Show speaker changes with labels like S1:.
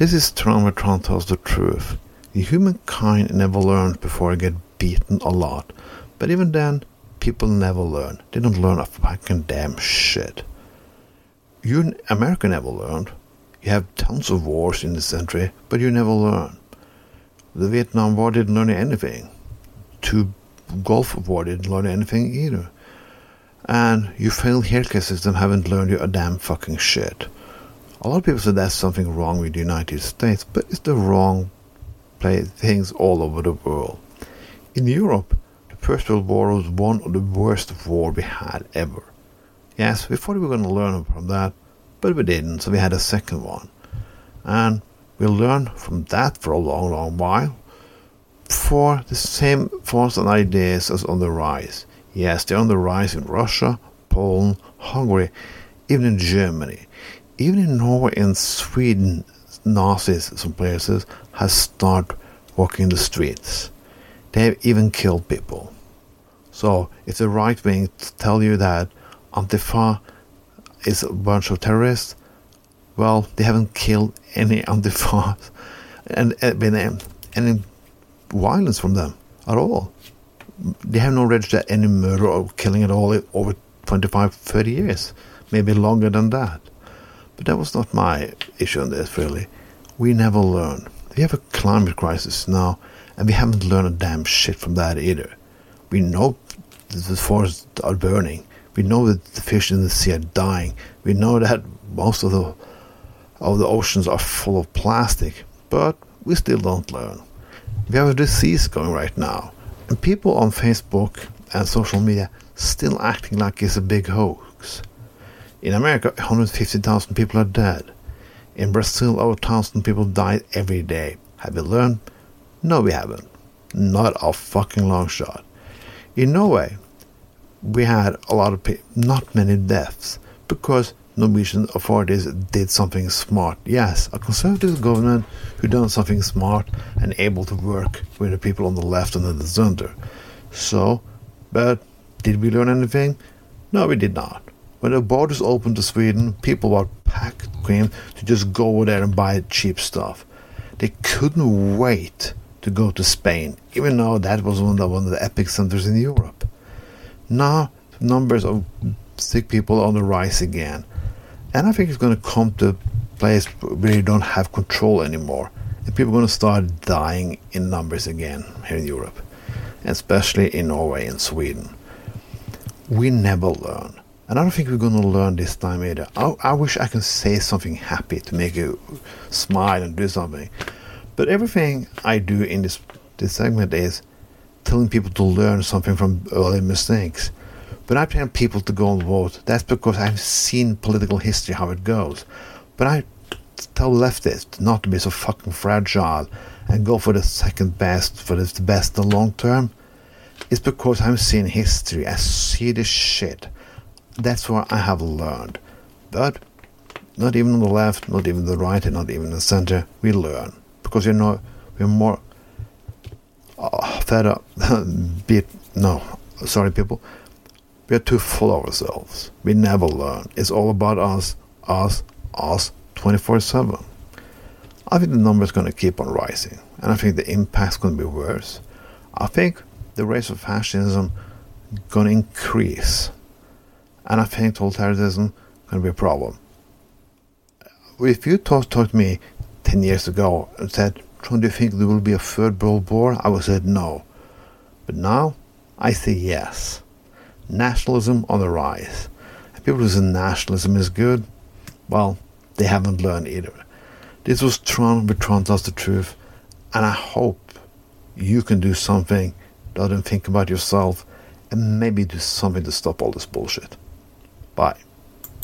S1: This is Trond trying to tell us the truth. The humankind never learns before they get beaten a lot. But even then, people never learn. They don't learn a fucking damn shit. You in America never learned. You have tons of wars in this century, but you never learn. The Vietnam War didn't learn anything. Two Gulf War didn't learn anything either. And you failed healthcare system haven't learned you a damn fucking shit. A lot of people say there's something wrong with the United States, but it's the wrong play things all over the world. In Europe, the First World War was one of the worst war we had ever. Yes, we thought we were going to learn from that, but we didn't, so we had a second one. And we learned from that for a long, long while. For the same thoughts and ideas as on the rise. Yes, they're on the rise in Russia, Poland, Hungary, even in Germany. Even in Norway and Sweden, Nazis, some places, have started walking the streets. They have even killed people. So if the right wing to tell you that Antifa is a bunch of terrorists, well, they haven't killed any Antifa and been any violence from them at all. They have not registered any murder or killing at all over 25, 30 years, maybe longer than that. But that was not my issue on this, really. We never learn. We have a climate crisis now, and we haven't learned a damn shit from that either. We know the forests are burning. We know that the fish in the sea are dying. We know that most of the of the oceans are full of plastic, but we still don't learn. We have a disease going right now, and people on Facebook and social media still acting like it's a big hoax. In America, 150,000 people are dead. In Brazil, over 1,000 people die every day. Have we learned? No, we haven't. Not a fucking long shot. In Norway, we had a lot of not many deaths, because Norwegian authorities did something smart. Yes, a conservative government who done something smart and able to work with the people on the left and the center. So, but did we learn anything? No, we did not. When the borders opened to Sweden, people were packed cream to just go over there and buy cheap stuff. They couldn't wait to go to Spain, even though that was one of the, one of the epicenters in Europe. Now, numbers of sick people are on the rise again. And I think it's going to come to a place where you don't have control anymore. And people are going to start dying in numbers again here in Europe, especially in Norway and Sweden. We never learn. And I don't think we're going to learn this time either. I, I wish I could say something happy to make you smile and do something. But everything I do in this, this segment is telling people to learn something from early mistakes. But I tell people to go and vote. That's because I've seen political history how it goes. But I tell leftists not to be so fucking fragile and go for the second best, for the best in the long term. It's because I've seen history. I see this shit. That's what I have learned. But not even on the left, not even the right, and not even the center, we learn. Because you know, we're more uh, fed up. Be no, sorry, people. We are too full of ourselves. We never learn. It's all about us, us, us 24 7. I think the number is going to keep on rising, and I think the impact is going to be worse. I think the race of fascism going to increase, and I think totalitarianism to be a problem. If you talked talk to me 10 years ago and said, Trond, do you think there will be a third world war? I would said no. But now, I say yes. Nationalism on the rise. And people who say nationalism is good, well, they haven't learned either. This was Trond, but Trond tells the truth, and I hope you can do something other than think about yourself and maybe do something to stop all this bullshit. Bye.